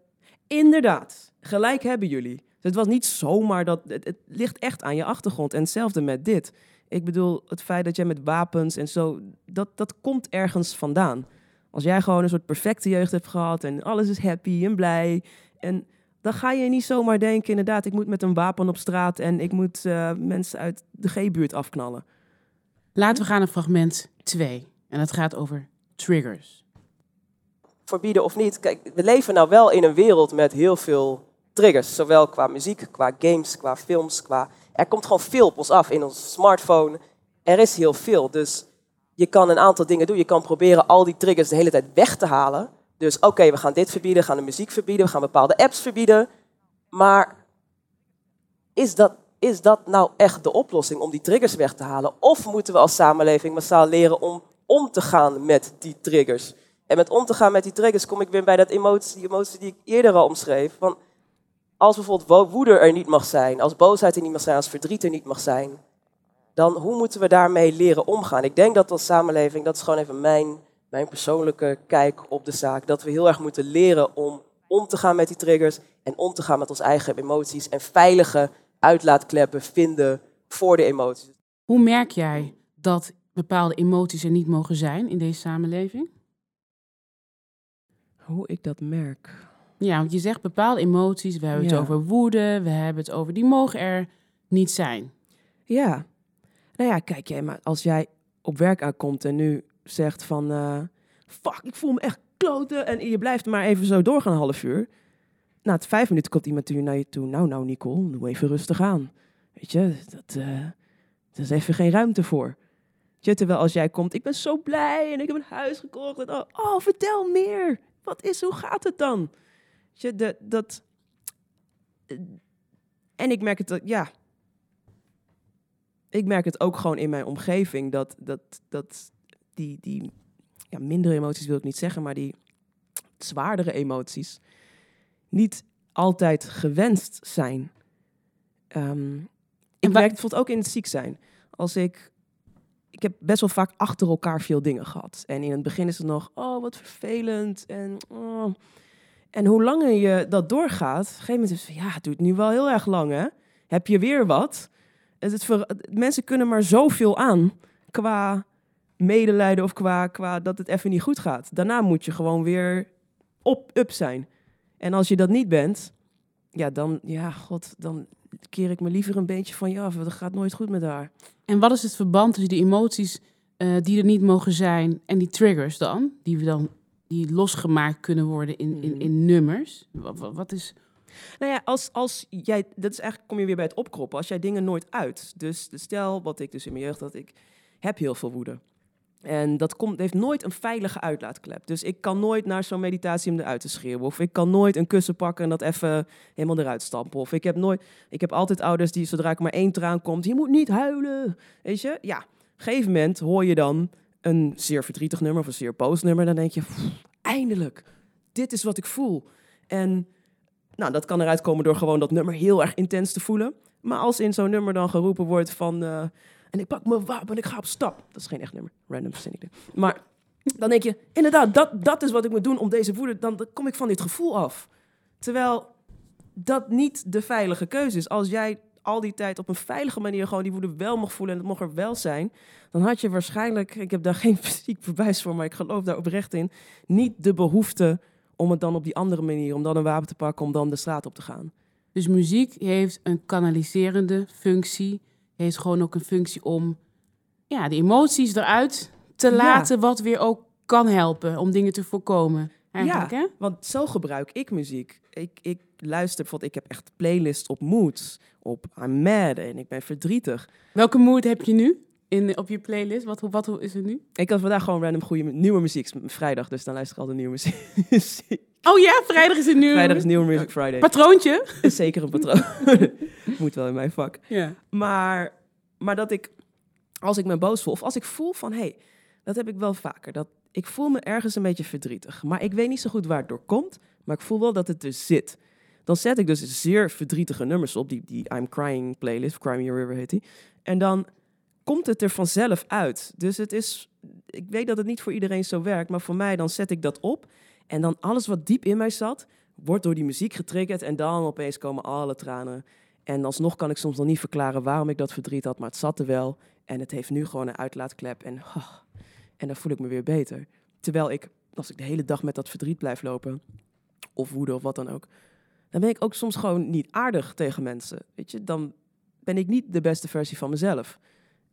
inderdaad, gelijk hebben jullie. Dus het was niet zomaar dat, het, het ligt echt aan je achtergrond. En hetzelfde met dit. Ik bedoel, het feit dat jij met wapens en zo, dat, dat komt ergens vandaan. Als jij gewoon een soort perfecte jeugd hebt gehad en alles is happy en blij. En dan ga je niet zomaar denken, inderdaad, ik moet met een wapen op straat en ik moet eh, mensen uit de G-buurt afknallen. Laten we gaan naar fragment 2. En dat gaat over triggers. Verbieden of niet. Kijk, we leven nou wel in een wereld met heel veel triggers. Zowel qua muziek, qua games, qua films. Qua... Er komt gewoon veel op ons af in ons smartphone. Er is heel veel. Dus je kan een aantal dingen doen. Je kan proberen al die triggers de hele tijd weg te halen. Dus oké, we gaan dit verbieden, we gaan de muziek verbieden, we gaan bepaalde apps verbieden. Maar is dat, is dat nou echt de oplossing om die triggers weg te halen? Of moeten we als samenleving massaal leren om om te gaan met die triggers? En met om te gaan met die triggers kom ik weer bij dat emotie, die emotie die ik eerder al omschreef. Van als bijvoorbeeld woede er niet mag zijn, als boosheid er niet mag zijn, als verdriet er niet mag zijn, dan hoe moeten we daarmee leren omgaan? Ik denk dat als samenleving, dat is gewoon even mijn, mijn persoonlijke kijk op de zaak, dat we heel erg moeten leren om om te gaan met die triggers en om te gaan met onze eigen emoties en veilige uitlaatkleppen vinden voor de emoties. Hoe merk jij dat bepaalde emoties er niet mogen zijn in deze samenleving? Hoe ik dat merk. Ja, want je zegt bepaalde emoties, we hebben het over woede, we hebben het over, die mogen er niet zijn. Ja. Nou ja, kijk jij, maar als jij op werk aankomt en nu zegt van... eh, fuck, ik voel me echt kloten. En je blijft maar even zo doorgaan een half uur. Na het vijf minuten komt iemand naar je toe. Nou, nou, Nicole, doe even rustig aan. Weet je, dat, eh dat is even geen ruimte voor. Je, terwijl als jij komt, ik ben zo blij en ik heb een huis gekocht. Oh, oh, vertel meer. Wat is, hoe gaat het dan? Je, de, dat... eh, En ik merk het, ja, ik merk het ook gewoon in mijn omgeving dat, dat, dat die, die ja, mindere emoties wil ik niet zeggen, maar die zwaardere emoties niet altijd gewenst zijn. Ehm, ik merk het bijvoorbeeld ook in het ziek zijn. Als ik, ik heb best wel vaak achter elkaar veel dingen gehad. En in het begin is het nog, oh wat vervelend. En, oh. en hoe langer je dat doorgaat, op een gegeven moment is het van, ja, het duurt nu wel heel erg lang hè. Heb je weer wat? Het, mensen kunnen maar zoveel aan qua medelijden of qua, qua dat het even niet goed gaat. Daarna moet je gewoon weer op, up zijn. En als je dat niet bent, ja, dan, ja, god, dan keer ik me liever een beetje van je af. want Dat gaat nooit goed met haar. En wat is het verband tussen die emoties eh, die er niet mogen zijn en die triggers dan? Die we dan die losgemaakt kunnen worden in, in, Mhm. in nummers? Wat, wat, wat is... Nou ja, als, als jij, dat is eigenlijk, kom je weer bij het opkroppen. Als jij dingen nooit uit. Dus stel, wat ik dus in mijn jeugd had, ik heb heel veel woede. En dat komt, heeft nooit een veilige uitlaatklep. Dus ik kan nooit naar zo'n meditatie om eruit te schreeuwen. Of ik kan nooit een kussen pakken en dat even helemaal eruit stampen. Of ik heb nooit, ik heb altijd ouders die zodra ik maar één traan komt, je moet niet huilen. Weet je? Ja, op een gegeven moment hoor je dan een zeer verdrietig nummer of een zeer boos nummer. Dan denk je, "Pff, eindelijk, dit is wat ik voel. En nou, dat kan eruit komen door gewoon dat nummer heel erg intens te voelen. Maar als in zo'n nummer dan geroepen wordt van... eh, en ik pak mijn wapen en ik ga op stap. Dat is geen echt nummer. Random verzin ik. Maar dan denk je, inderdaad, dat, dat is wat ik moet doen om deze woede... Dan, dan kom ik van dit gevoel af. Terwijl dat niet de veilige keuze is. Als jij al die tijd op een veilige manier gewoon die woede wel mag voelen... en het mocht er wel zijn... dan had je waarschijnlijk... Ik heb daar geen fysiek bewijs voor, maar ik geloof daar oprecht in... niet de behoefte om het dan op die andere manier... om dan een wapen te pakken, om dan de straat op te gaan. Dus muziek heeft een kanaliserende functie. Heeft gewoon ook een functie om ja, de emoties eruit te Ja. laten, wat weer ook kan helpen om dingen te voorkomen. Eigenlijk, hè? Want zo gebruik ik muziek. Ik, ik luister bijvoorbeeld, ik heb echt playlists op moods, op I'm mad en ik ben verdrietig. Welke mood heb je nu in, op je playlist? Wat, wat, wat is het nu? Ik had vandaag gewoon random goede nieuwe muziek. Het is Vrijdag, dus dan luister ik altijd nieuwe muziek. Oh ja, vrijdag is het nu. Vrijdag is Nieuwe Music Friday. Patroontje. Is zeker een patroon. Moet wel in mijn vak. Ja. Maar, maar dat ik, als ik me boos voel, of als ik voel van, hé, hey, dat heb ik wel vaker. Dat ik voel me ergens een beetje verdrietig. Maar ik weet niet zo goed waar het door komt, maar ik voel wel dat het er zit. Dan zet ik dus zeer verdrietige nummers op, die, die I'm Crying playlist, Cry Me River heet die. En dan komt het er vanzelf uit. Dus het is, ik weet dat het niet voor iedereen zo werkt, maar voor mij dan zet ik dat op. En dan alles wat diep in mij zat, wordt door die muziek getriggerd en dan opeens komen alle tranen. En alsnog kan ik soms nog niet verklaren waarom ik dat verdriet had, maar het zat er wel. En het heeft nu gewoon een uitlaatklep en, en dan voel ik me weer beter. Terwijl ik, als ik de hele dag met dat verdriet blijf lopen, of woede of wat dan ook, dan ben ik ook soms gewoon niet aardig tegen mensen. Weet je, dan ben ik niet de beste versie van mezelf.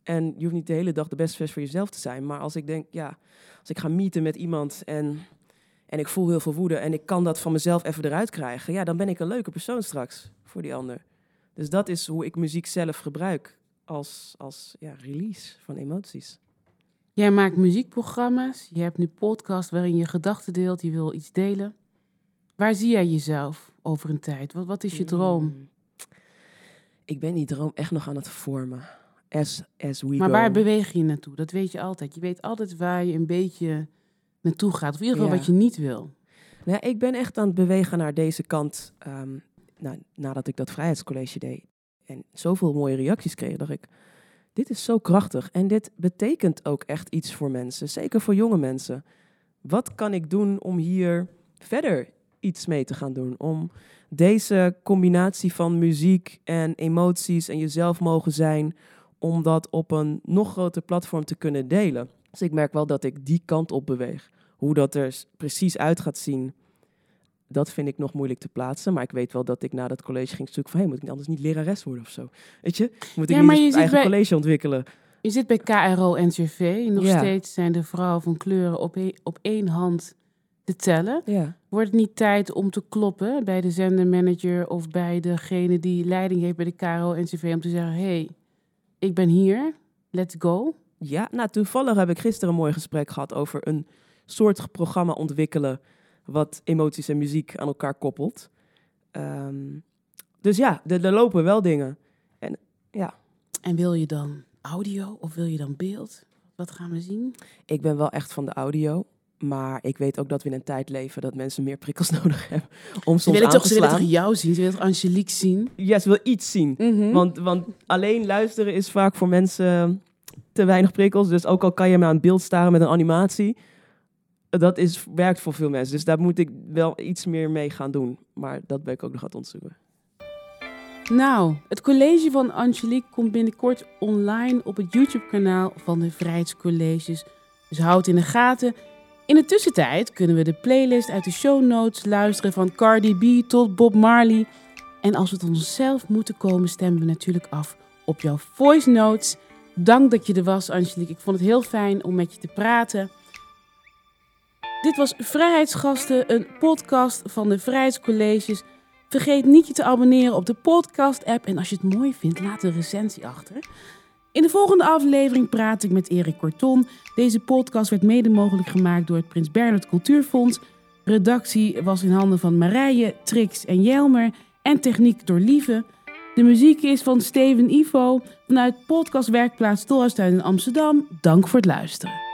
En je hoeft niet de hele dag de beste vers voor jezelf te zijn. Maar als ik denk, ja, als ik ga meeten met iemand en, en ik voel heel veel woede en ik kan dat van mezelf even eruit krijgen, ja, dan ben ik een leuke persoon straks voor die ander. Dus dat is hoe ik muziek zelf gebruik als, als ja, release van emoties. Jij maakt muziekprogramma's, je hebt nu podcast waarin je gedachten deelt, je wil iets delen. Waar zie jij jezelf over een tijd? Wat, wat is je droom? Mm. Ik ben die droom echt nog aan het vormen. As, as we Maar go. waar beweeg je naartoe? Dat weet je altijd. Je weet altijd waar je een beetje naartoe gaat. Of in ieder geval Ja. wat je niet wil. Nou, ik ben echt aan het bewegen naar deze kant. ehm, nou, nadat ik dat vrijheidscollege deed en zoveel mooie reacties kreeg, dacht ik, dit is zo krachtig. En dit betekent ook echt iets voor mensen, zeker voor jonge mensen. Wat kan ik doen om hier verder iets mee te gaan doen? Om deze combinatie van muziek en emoties en jezelf mogen zijn, om dat op een nog groter platform te kunnen delen. Dus ik merk wel dat ik die kant op beweeg. Hoe dat er precies uit gaat zien, dat vind ik nog moeilijk te plaatsen. Maar ik weet wel dat ik na dat college ging zoeken van... Hey, moet ik anders niet lerares worden of zo? Weet je? Moet ik Ja, niet een zit eigen bij- college ontwikkelen? Je zit bij KRO-NCV. Nog Ja. steeds zijn de vrouwen van kleuren op, e- op één hand te tellen. Ja. Wordt het niet tijd om te kloppen bij de zendermanager of bij degene die leiding heeft bij de KRO-NCV om te zeggen: hé, hey, ik ben hier, let's go. ja, nou toevallig heb ik gisteren een mooi gesprek gehad over een soort programma ontwikkelen... wat emoties en muziek aan elkaar koppelt. Ehm, dus ja, er, er lopen wel dingen. En ja, En wil je dan audio of wil je dan beeld? Wat gaan we zien? ik ben wel echt van de audio... Maar ik weet ook dat we in een tijd leven dat mensen meer prikkels nodig hebben om Ze soms willen, aan toch, te ze willen toch jou zien? Ze willen toch Angelique zien? Ja, ze wil iets zien. Mhm. Want, want alleen luisteren is vaak voor mensen te weinig prikkels. Dus ook al kan je maar aan het beeld staren met een animatie, dat is, werkt voor veel mensen. Dus daar moet ik wel iets meer mee gaan doen. Maar dat ben ik ook nog aan het onderzoeken. Nou, het college van Angelique komt binnenkort online op het YouTube-kanaal van de Vrijheidscolleges. Dus houd in de gaten. In de tussentijd kunnen we de playlist uit de show notes luisteren van Cardi B tot Bob Marley. En als we het onszelf moeten komen, stemmen we natuurlijk af op jouw voice notes. Dank dat je er was, Angelique. Ik vond het heel fijn om met je te praten. Dit was Vrijheidsgasten, een podcast van de Vrijheidscolleges. Vergeet niet je te abonneren op de podcast-app. En als je het mooi vindt, laat een recensie achter. In de volgende aflevering praat ik met Erik Corton. Deze podcast werd mede mogelijk gemaakt door het Prins Bernhard Cultuurfonds. Redactie was in handen van Marije, Trix en Jelmer. En techniek door Lieve. De muziek is van Steven Ivo vanuit podcastwerkplaats Tolhuistuin in Amsterdam. Dank voor het luisteren.